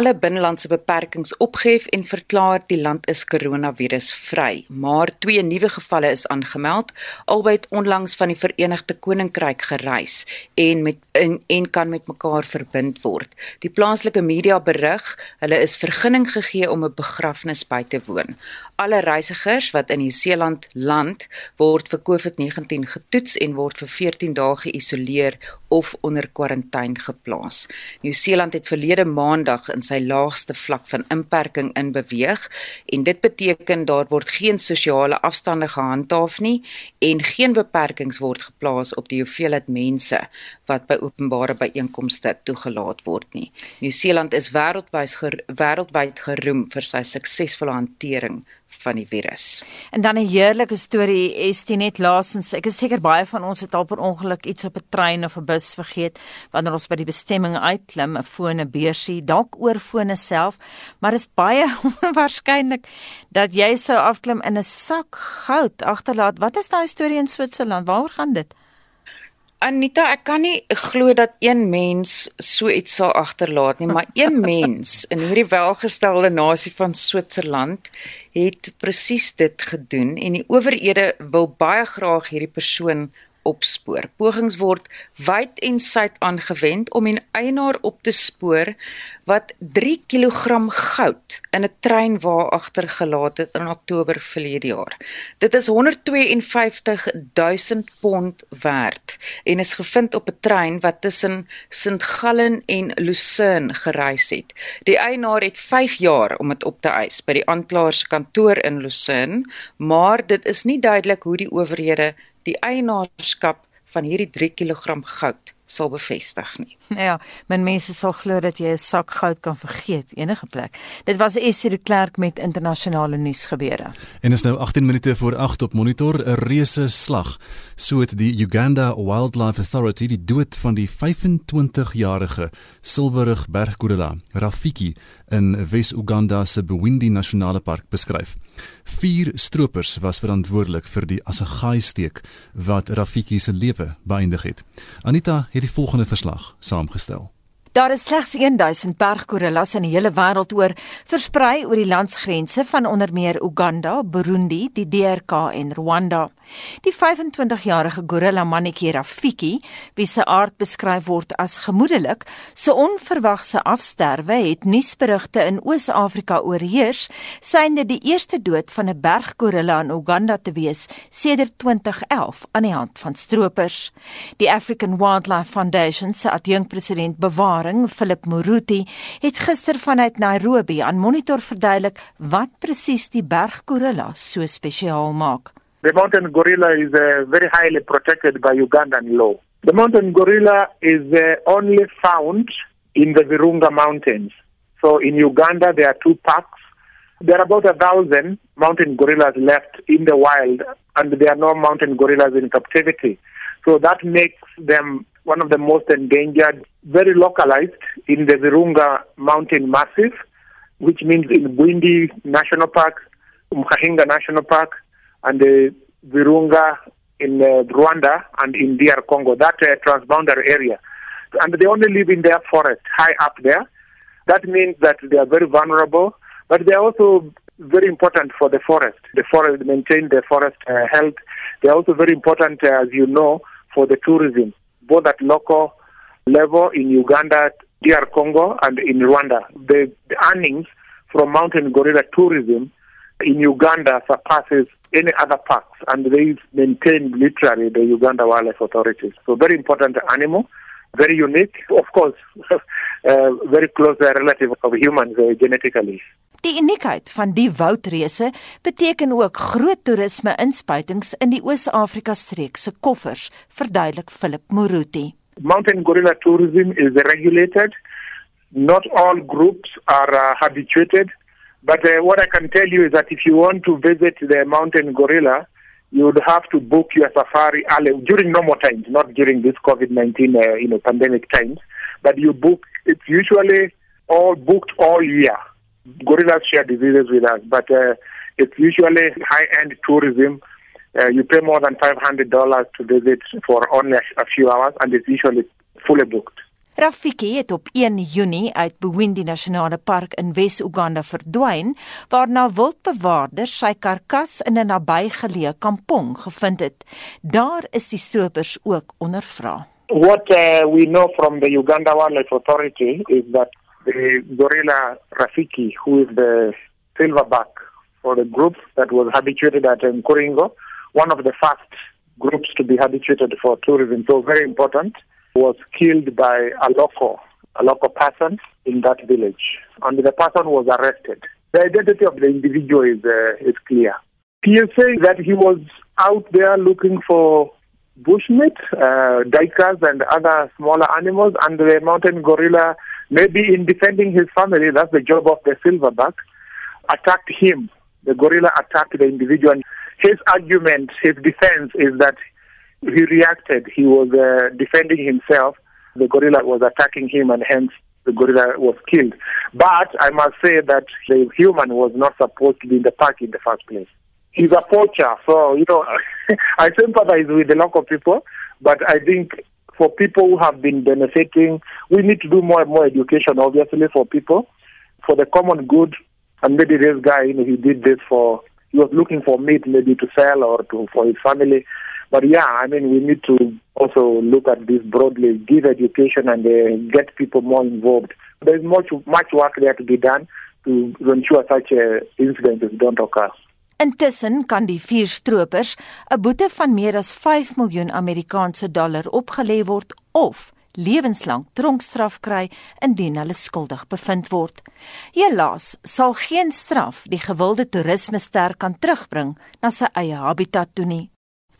alle binnelandse beperkings opgehef en verklaar die land is koronavirusvry. Maar twee nuwe gevalle is aangemeld, albei onlangs van die Verenigde Koninkryk gereis en met en, en kan met mekaar verbind word. Die plaaslike media berig, hulle is vergunning gegee om 'n begrafnis by te woon. Alle reisigers wat in Nieu-Seeland land, word vir COVID-19 getoets en word vir 14 dae geïsoleer of onder kwarantyne geplaas. Nieu-Seeland het verlede maandag in sy laagste vlak van inperking in beweeg en dit beteken daar word geen sosiale afstande gehandhaaf nie en geen beperkings word geplaas op die hoeveelheid mense wat by openbare byeenkomste toegelaat word nie. Nieu-Seeland is wêreldwyd ger, wêreldwyd geroem vir sy suksesvolle hantering van die virus. En dan 'n heerlike storie is dit net laasens. Ek is seker baie van ons het al per ongeluk iets op 'n trein of 'n bus vergeet wanneer ons by die bestemming uitklim, 'n foon, 'n beursie, dalk oor fone self, maar is baie (laughs) onwaarskynlik dat jy sou afklim in 'n sak goud agterlaat. Wat is daai storie in Switserland? Waaroor gaan dit? Anita, ek kan nie glo dat een mens so iets sal agterlaat nie, maar een (laughs) mens in hierdie welgestelde nasie van Switserland het presies dit gedoen en die owerhede wil baie graag hierdie persoon opspoor. Pogings word wyd en suid aangewend om 'n eienaar op te spoor wat 3 kg goud in 'n trein waar agtergelaat het in Oktober verlede jaar. Dit is 152 000 pond werd en is gevind op 'n trein wat tussen St Gallen en Lucerne gereis het. Die eienaar het 5 jaar om dit op te eis by die aanklaer se kantoor in Lucerne, maar dit is nie duidelik hoe die owerhede die eienaarskap van hierdie 3 kg goud sal bevestig nie. (laughs) Ja, men mense sal glo dat jy 'n sak goud kan vergeet enige plek. Dit was Essie de Klerk met internasionale nuus gebeure. En is nou 18 minute voor 8 op monitor 'n reuse slag. So het die Uganda Wildlife Authority die dood van die 25-jarige silwerig berggorilla Rafiki in Wes-Uganda se Bwindi Nasionale Park beskryf. Vier stroopers was verantwoordelik vir die Assegai steek wat Rafiki se lewe beëindig het. Anita het die volgende verslag saamgestel. Daar is slegs 1000 berggorillas in die hele wêreld oor, versprei oor die landsgrense van onder meer Uganda, Burundi, die DRK en Rwanda. Die 25-jarige gorilla mannetjie Rafiki, wie se aard beskryf word as gemoedelik, se onverwagse afsterwe het nuusberigte in Oos-Afrika oorheers, synde die eerste dood van 'n berggorilla in Uganda te wees sedert 2011 aan die hand van stroopers. Die African Wildlife Foundation se adjunkpresident bewaring, Philip Muruti, het gister vanuit Nairobi aan Monitor verduidelik wat presies die berggorilla so spesiaal maak. The mountain gorilla is uh, very highly protected by Ugandan law. The mountain gorilla is uh, only found in the Virunga Mountains. So in Uganda, there are two parks. There are about a thousand mountain gorillas left in the wild, and there are no mountain gorillas in captivity. So that makes them one of the most endangered, very localized in the Virunga mountain massif, which means in Bwindi National Park, Mkahinga National Park, and the Virunga in uh, Rwanda and in DR Congo, that uh, transboundary area. And they only live in their forest, high up there. That means that they are very vulnerable, but they are also very important for the forest. The forest maintain the forest uh, health. They are also very important, uh, as you know, for the tourism, both at local level in Uganda, DR Congo, and in Rwanda. The, the earnings from mountain gorilla tourism in Uganda surpasses any other parks, and they maintain literally the Uganda Wildlife Authorities. So very important animal, very unique, of course, (laughs) uh, very close relative of humans uh, genetically. Die uniekheid van die woudreuse beteken ook groot toerisme inspuitings in die Oos-Afrika streek se koffers, verduidelik Philip Moruti. Mountain gorilla tourism is regulated. Not all groups are uh, habituated But uh, what I can tell you is that if you want to visit the mountain gorilla, you would have to book your safari early during normal times, not during this COVID-19, uh, you know, pandemic times. But you book, it's usually all booked all year. Gorillas share diseases with us, but uh, it's usually high-end tourism. Uh, you pay more than $500 to visit for only a few hours, and it's usually fully booked. Rafiki het op 1 Junie uit Bwindi Nasionale Park in Wes-Uganda verdwyn, waarna wildbewaarders sy karkas in 'n nabygeleë kampong gevind het. Daar is die stroopers ook ondervra. What uh, we know from the Uganda Wildlife Authority is that the gorilla Rafiki, who is the silverback for the group that was habituated at Nkuringo, one of the first groups to be habituated for tourism, so very important. Was killed by a local, a local person in that village, and the person was arrested. The identity of the individual is uh, is clear. PSA that he was out there looking for bushmeat, uh, and other smaller animals, and the mountain gorilla, maybe in defending his family, that's the job of the silverback, attacked him. The gorilla attacked the individual. His argument, his defense is that he reacted. He was uh, defending himself. The gorilla was attacking him, and hence the gorilla was killed. But I must say that the human was not supposed to be in the park in the first place. He's a poacher, so you know (laughs) I sympathize with the local people, but I think for people who have been benefiting, we need to do more and more education, obviously, for people, for the common good. And maybe this guy, you know, he did this for he was looking for meat, maybe to sell or to for his family. But yeah, I mean, we need to also look at this broadly, give education and uh, get people more involved. There's much much work there to be done to ensure such uh, incidents don't occur. Intussen kan die vier stroopers 'n boete van meer as 5 miljoen Amerikaanse dollar opgelê word of lewenslank tronkstraf kry indien hulle skuldig bevind word. Helaas sal geen straf die gewilde toerisme ster kan terugbring na sy eie habitat toe nie.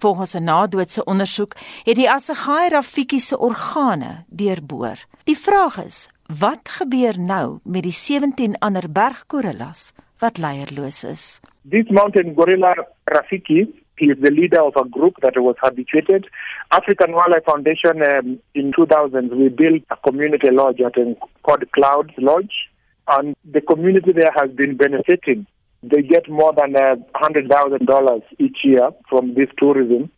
Volgens 'n nadoetse ondersoek het die Assegai Rafiki se organe deurboor. Die vraag is, wat gebeur nou met die 17 ander berggorillas wat leierloos is? This mountain gorilla Rafiki is the leader of a group that was habituated. African Wildlife Foundation um, in 2000 we built a community lodge at called Clouds Lodge and the community there has been benefiting They get more than uh, $100,000 each year from this tourism.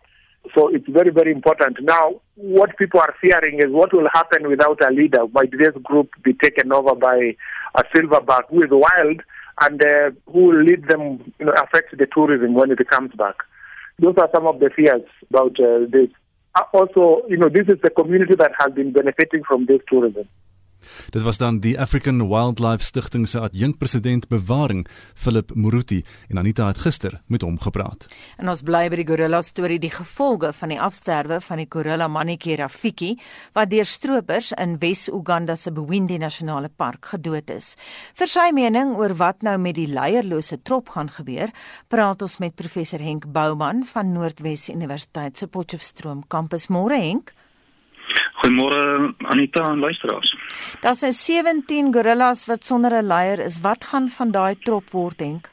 so it's very, very important. Now, what people are fearing is what will happen without a leader. Might this group be taken over by a silverback who is wild and uh, who will lead them, you know, affect the tourism when it comes back? Those are some of the fears about uh, this. Uh, also, you know, this is the community that has been benefiting from this tourism. Dit was dan die African Wildlife Stichting se adjunkpresident bewaring, Philip Muruti, en Anita het gister met hom gepraat. En ons bly by die gorilla storie, die gevolge van die afsterwe van die gorilla mannetjie Rafiki wat deur stroopers in Wes-Uganda se Bwindi Nasionale Park gedood is. Vir sy mening oor wat nou met die leierlose trop gaan gebeur, praat ons met professor Henk Bouman van Noordwes Universiteit se Potchefstroom kampus. Môre Henk. Goeiemôre Anita en luisteraars. Daar's nou 17 gorillas wat sonder 'n leier is. Wat gaan van daai trop word denk?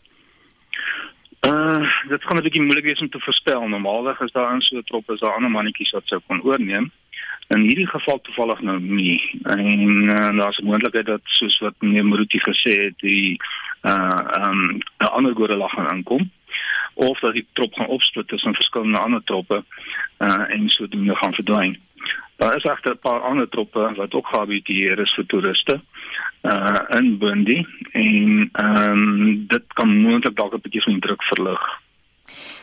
Uh, dit gaan 'n bietjie moeilik wees om te voorspel. Normaalweg is daar in so 'n trop is daar ander mannetjies wat sou kon oorneem. In hierdie geval toevallig nou nie. En uh, daar's 'n moontlikheid dat soos wat meneer Maruti gesê het, die uh um 'n ander gorilla gaan inkom of dat die trop gaan opsplit tussen verskillende ander troppe uh en sodoende gaan verdwyn. Daar is egter 'n paar ander troppe wat ook gehabitueer is vir toeriste uh in Bundi en ehm um, dit kan moontlik dalk 'n bietjie van druk verlig.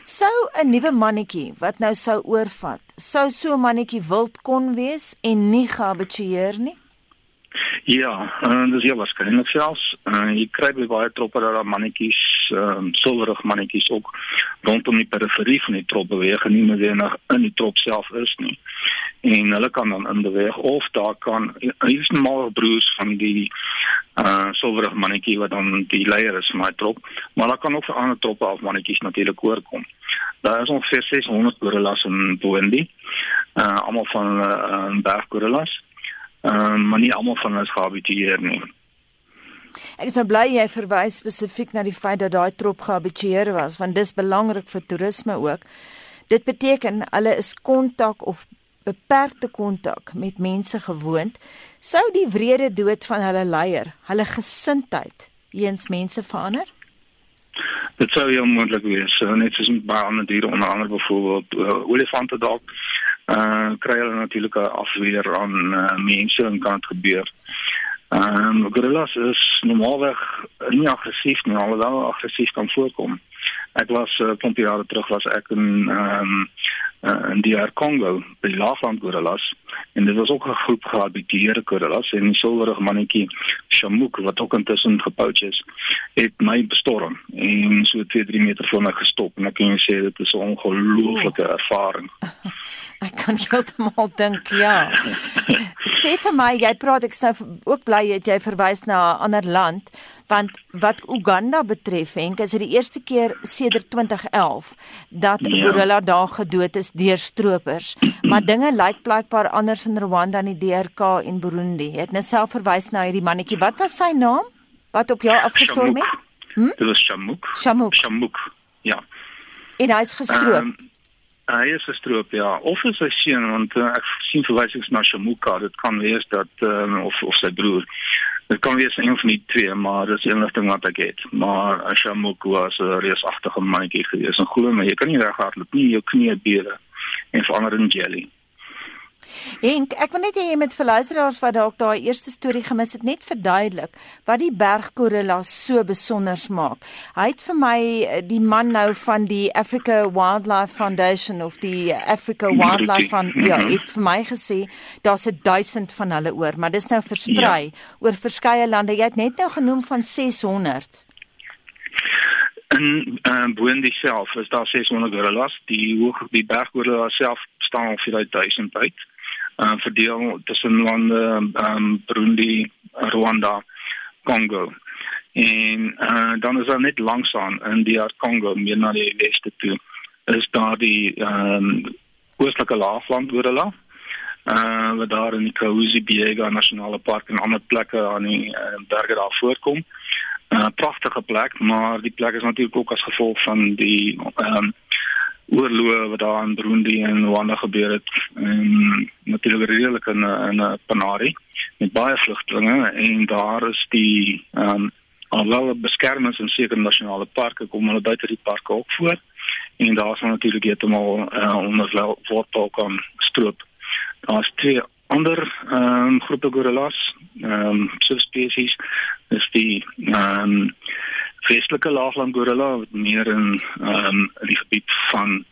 Sou 'n nuwe mannetjie wat nou sou oorvat, sou so 'n mannetjie wild kon wees en nie gehabitueer nie? Ja, en dis ja waarskynlik selfs. Uh, jy kry baie troppe daar mannetjies, ehm um, silwerig mannetjies ook rondom die periferie van die trop beweeg en nie noodwendig in die trop self is nie. En hulle kan dan in beweeg of daar kan is normaal broers van die uh silwerig mannetjie wat dan die leier is van my trop maar daar kan ook vir ander troppe of mannetjies natuurlik oorkom. Daar is ongeveer 600 gorillas in Burundi uh almal van uh, berg gorillas uh maar nie almal van hulle is gehabitueer nie Ek is nou bly jy verwys spesifiek na die feit dat daai trop gehabitueer was want dis belangrik vir toerisme ook. Dit beteken hulle is kontak of beperkte kontak met mense gewoond, sou die wrede dood van hulle leier, hulle gesindheid eens mense verander? Dit sou heel moontlik wees. So, net soos met baie ander diere onder andere byvoorbeeld uh, olifante dalk uh kry hulle natuurlik 'n afweer aan uh, mense en kan dit gebeur. Ehm um, gorillas is normaalweg nie aggressief nie, alhoewel aggressief kan voorkom. Ek was 'n uh, klompie jare terug was ek in ehm um, uh, in die DR Kongo by laagland gorillas en dit was ook 'n groep gehabitueerde gorillas en 'n silwerige mannetjie Shamuk wat ook intussen gepouch is het my bestorm en so 2 3 meter voor my gestop en ek kan jou sê dit is 'n ongelooflike ervaring (laughs) Ek kan heeltemal dink, ja. (laughs) Sê vir my, jy praat ek sou ook bly het jy verwys na 'n ander land, want wat Uganda betref, Henk, is dit die eerste keer sedert 2011 dat 'n ja. gorilla daar gedood is deur stroopers. Maar (clears throat) dinge lyk blykbaar anders in Rwanda en die DRK en Burundi. Jy het net self verwys na hierdie mannetjie. Wat was sy naam? Wat op jou afgestorm het? Hm? Dit was Shamuk. Shamuk. Shamuk. Ja. En hy's gestroop. Um, Hy is gestroop ja, of is hy seun want uh, ek sien verwysings na Shamuka, dit kan wees dat uh, of of sy broer. Dit kan wees een van die twee, maar dis een ding wat ek het. Maar Shamuka was 'n reusagtige mannetjie gewees. En glo my, jy kan nie reghardloop nie, jou knie beere en verander in jelly. Henk, ek wil net hê jy met verluisteraars wat dalk daai eerste storie gemis het, net verduidelik wat die berggorilla so besonder maak. Hy het vir my eh, die man nou van die Africa Wildlife Foundation of die Africa Wildlife van ja, mhm. het vir my gesê daar's 'n 1000 van hulle oor, maar dis nou versprei ja. oor verskeie lande. Jy het net nou genoem van 600 en uh, Burundi self is daar 600 gorillas die hoog die berggorilla self staan op 4000 uit uh, verdeel tussen lande um, Burundi, Rwanda, Congo. En uh, dan is daar net langsaan in die Congo meer na die weste toe is daar die um, oostelike laagland gorilla. Uh wat daar in die Kahuzi Biega Nasionale Park en ander plekke aan die uh, berge daar voorkom. 'n uh, Pragtige plek, maar die plek is natuurlik ook as gevolg van die ehm um, oorloë wat daar in Burundi en Rwanda gebeur het en natuurlik redelik in 'n 'n Panari met baie vlugtelinge en daar is die ehm um, alhoewel beskermings in sekere nasionale parke kom hulle buite die parke ook voor en daar sal natuurlik heeltemal uh, onder voortpal kan stroop. Daar's twee ander ehm um, groepe gorillas, ehm um, subspesies, dis die ehm um, vestelike laagland gorilla wat meer in ehm um, die gebied van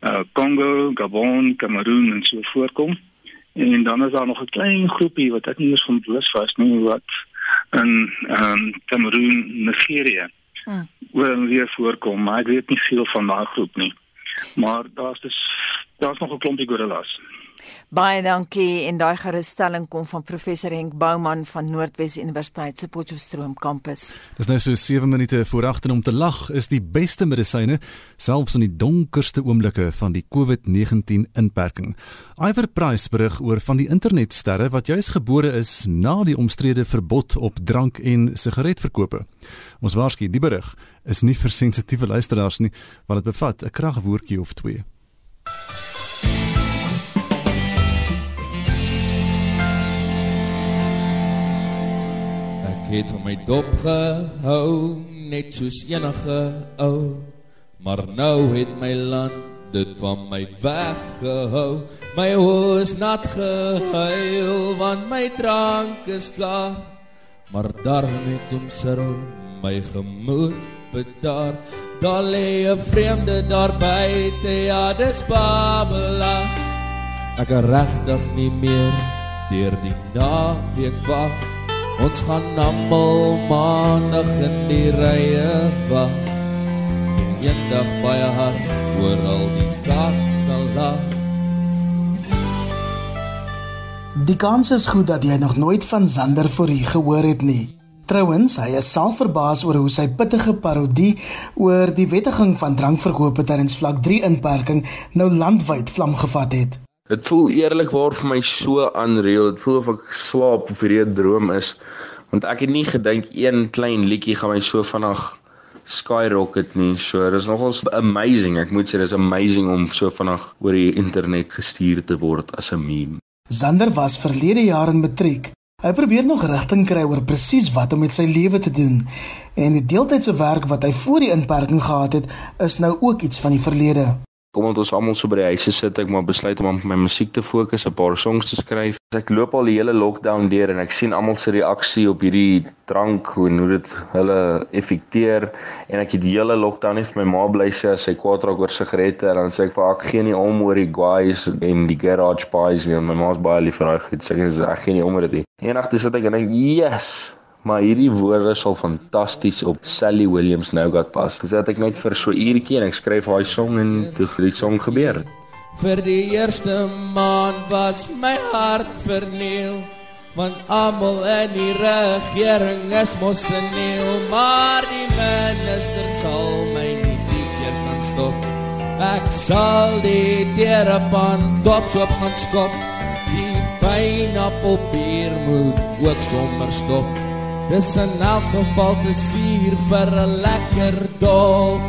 uh Congo, Gabon, Kameroen en so voorkom. En dan is daar nog 'n klein groepie wat ek nie eens van bewus was nie wat in ehm um, Kameroen, Nigerië hmm. weer voorkom, maar ek weet nie veel van daai groep nie. Maar daar's dus daar's nog 'n klompie gorillas. Baie dankie en daai gerusstelling kom van professor Henk Bouman van Noordwes Universiteit se Potchefstroom kampus. Dis nou so 7 minute voor agter om te lag is die beste medisyne selfs in die donkerste oomblikke van die COVID-19 inperking. Iver Price berig oor van die internetsterre wat juis gebore is na die omstrede verbod op drank en sigaretverkope. Ons waarsku die berig is nie vir sensitiewe luisteraars nie want dit bevat 'n kragwoordjie of twee. Het van my dop gehou net soos enige ou. Maar nou het my land dit van my weggehou. My hoes nat gehuil want my drank is klaar. Maar daarom het hom sirrel my gemoed bedaar. Daar lê 'n vreemde daar buite ja dis Babela ek regtig nie meer deur die naweek wag Ons gaan almal maandag in die rye wag. En eendag baie hard oor al die kakala. Die kans is goed dat jy nog nooit van Zander voorheen gehoor het nie. Trouwens, hy is self verbaas oor hoe sy pittige parodie oor die wettiging van drankverkope tydens vlak 3 inperking nou landwyd vlam gevat het. Dit voel eerlikwaar vir my so unreal. Dit voel of ek slaap of hierdie 'n droom is. Want ek het nie gedink een klein liedjie gaan my so vinnig skyrocket nie. So dis nogals amazing. Ek moet sê dis amazing om so vinnig oor die internet gestuur te word as 'n meme. Zander was verlede jaar in matriek. Hy probeer nog rigting kry oor presies wat om met sy lewe te doen. En die deeltydse werk wat hy voor die inperking gehad het, is nou ook iets van die verlede kom ons almal so by die huise sit ek maar besluit om op my musiek te fokus, 'n paar songs te skryf. Ek loop al die hele lockdown deur en ek sien almal se reaksie op hierdie drank hoe hoe dit hulle effekteer en ek het die hele lockdown net vir my ma bly sê as sy kwaad raak oor sigarette en dan sê ek vir ek gee nie om oor die guys en die garage boys nie, my ma's baie lief vir daai goed. Sê ek ek gee nie om oor dit nie. Eendag dis wat ek dink, "Yes, maar hierdie woorde sal fantasties op Sally Williams nou gat pas. Dis dat ek net vir so uurtjie en ek skryf daai song en toe die song gebeur. Vir die eerste maand was my hart verniel want almal in die regering is mos seniel maar die minister sal my nie keer kan stop. Ek sal die deur op aan dop so gaan skop. Die pyn op op bier moet ook sommer stop. Dis 'n elk geval plesier vir 'n lekker dop.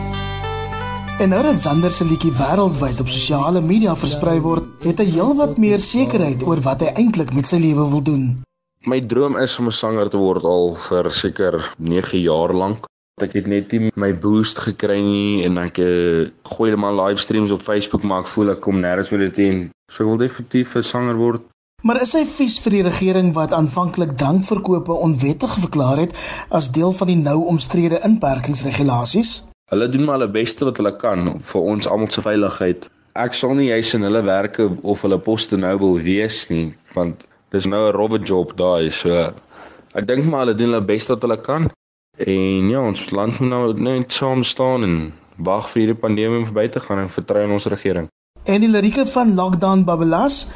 En nou dat Zander se liedjie wêreldwyd op sosiale media versprei word, het hy heelwat meer sekerheid oor wat hy eintlik met sy lewe wil doen. My droom is om 'n sanger te word al vir seker 9 jaar lank. Ek het net nie my boost gekry nie en ek uh, gooi net maar livestreams op Facebook maar ek voel ek kom nêrens vir dit in. So ek wil definitief 'n sanger word. Maar is hy vies vir die regering wat aanvanklik drankverkope onwettig verklaar het as deel van die nou omstrede inperkingsregulasies? Hulle doen maar hulle beste wat hulle kan vir ons almal se veiligheid. Ek sal nie juis in hulle werke of hulle poste nou wil wees nie, want dis nou 'n robbe job daai, so ek dink maar hulle doen hulle beste wat hulle kan. En ja, ons land moet nou net saam staan en wag vir hierdie pandemie om verby te gaan en vertrou in ons regering. En die lirieke van Lockdown Babbelas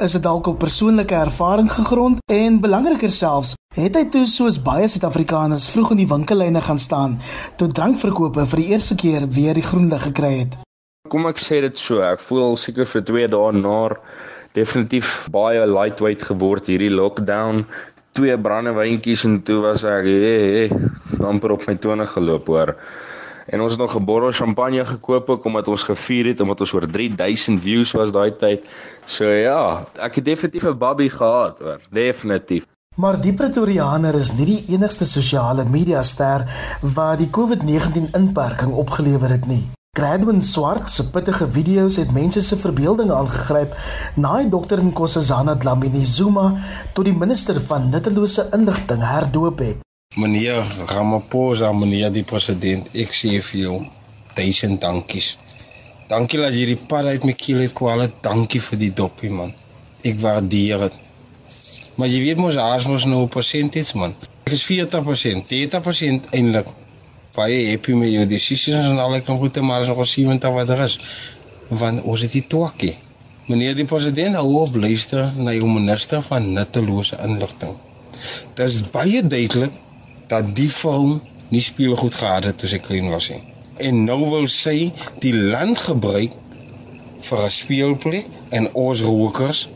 is dit dalk op persoonlike ervaring gegrond en belangriker selfs, het hy toe soos baie Suid-Afrikaners vroeg in die winkellyne gaan staan toe drankverkope vir die eerste keer weer die groen lig gekry het. Kom ek sê dit so, ek voel seker vir 2 dae na definitief baie lightweight geword hierdie lockdown. Twee brandewyntjies en toe was ek hey, hey, amper op my tone geloop hoor. En ons het nog 'n bottel champagne gekoop omdat ons gevier het omdat ons oor 3000 views was daai tyd. So ja, ek het definitief 'n babby gehad, hoor, definitief. Maar die Pretoriaaner is nie die enigste sosiale media ster wat die COVID-19 inperking opgelewer het nie. Gradwin Swart se pittige video's het mense se verbeelding aangegryp na hy dokter Nkosazana Dlamini Zuma tot die minister van nuttelose inligting herdoop het. Meneer Ramaphosa, meneer die president, ek sê vir jou duisend dankies. Dankie dat jy die pad uit my keel het kwale. Dankie vir die dopie man. Ek waardeer dit. Maar jy weet mos as mos nou persentasie man. Ek is 40%, 30% eintlik. Baie happy met jou decisions en al ek nog goed maar is nog 70 wat er is. Want ons het die twakkie. Meneer die president hou op luister na jou minister van nuttelose inligting. Dit is baie duidelik dat die vrou nie speelgoed gehad het toe sy klein was nie. En nou wil sy die land gebruik vir 'n speelplek en ons rokers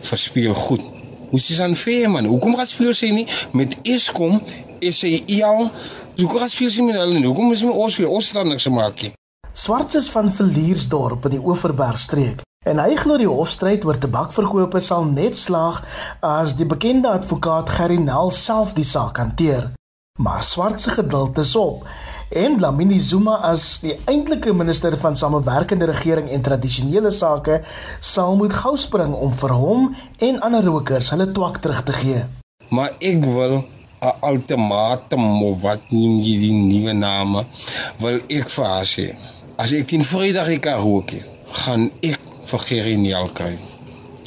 vir speelgoed. Hoe is dit aanfair man? Hoekom gaan speel sy nie met Eskom? Is sy al Hoekom gaan speel sy met hulle? Hoekom is my ons weer ons staan niks maak nie? Swartses van Villiersdorp in die Oeverbergstreek. En hy glo die hofstryd oor tabakverkope sal net slaag as die bekende advokaat Gerry Nel self die saak hanteer. Maar Swart se geduld is op. En Lamini Zuma as die eintlike minister van samewerkende regering en tradisionele sake sal moet gou spring om vir hom en ander rokers hulle twak terug te gee. Maar ek wil 'n ultimatum of wat neem jy die nuwe name wil ek vir haar sê. As ek teen Vrydag ek kan rook, gaan ek vir Gerinial kry.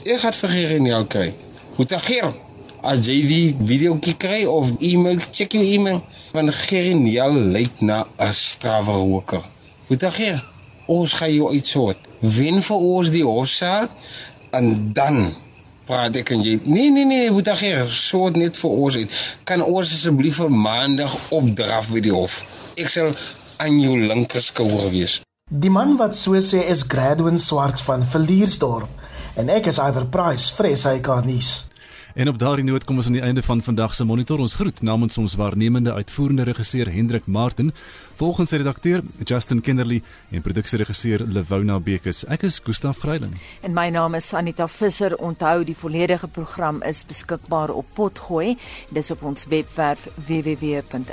Ek gaan vir Gerinial kry. Hoe te gee? As jy die video kry of e-mail check jou e-mail van Gerinial lyk na 'n straweroker. Wat dan gee? Ons gaan jou uitsoort. Wen vir ons die hofsaak en dan praat ek en jy. Nee nee nee, wat dan gee? Soort net vir ons uit. Kan ons asseblief vir maandag opdraf by die hof? Ek sal aan jou linkerskouer wees. Die man wat so sê is Gradwin Swart van Villiersdorp en ek is Iver Price vir SAK nuus. En op daardie noot kom ons aan die einde van vandag se monitor. Ons groet namens ons waarnemende uitvoerende regisseur Hendrik Martin, volgens redakteur Justin Kennerly en produksieregisseur Lewona Bekes. Ek is Gustaf Greiling. En my naam is Anita Visser. Onthou die volledige program is beskikbaar op Potgooi. Dis op ons webwerf www.rsg.co.za.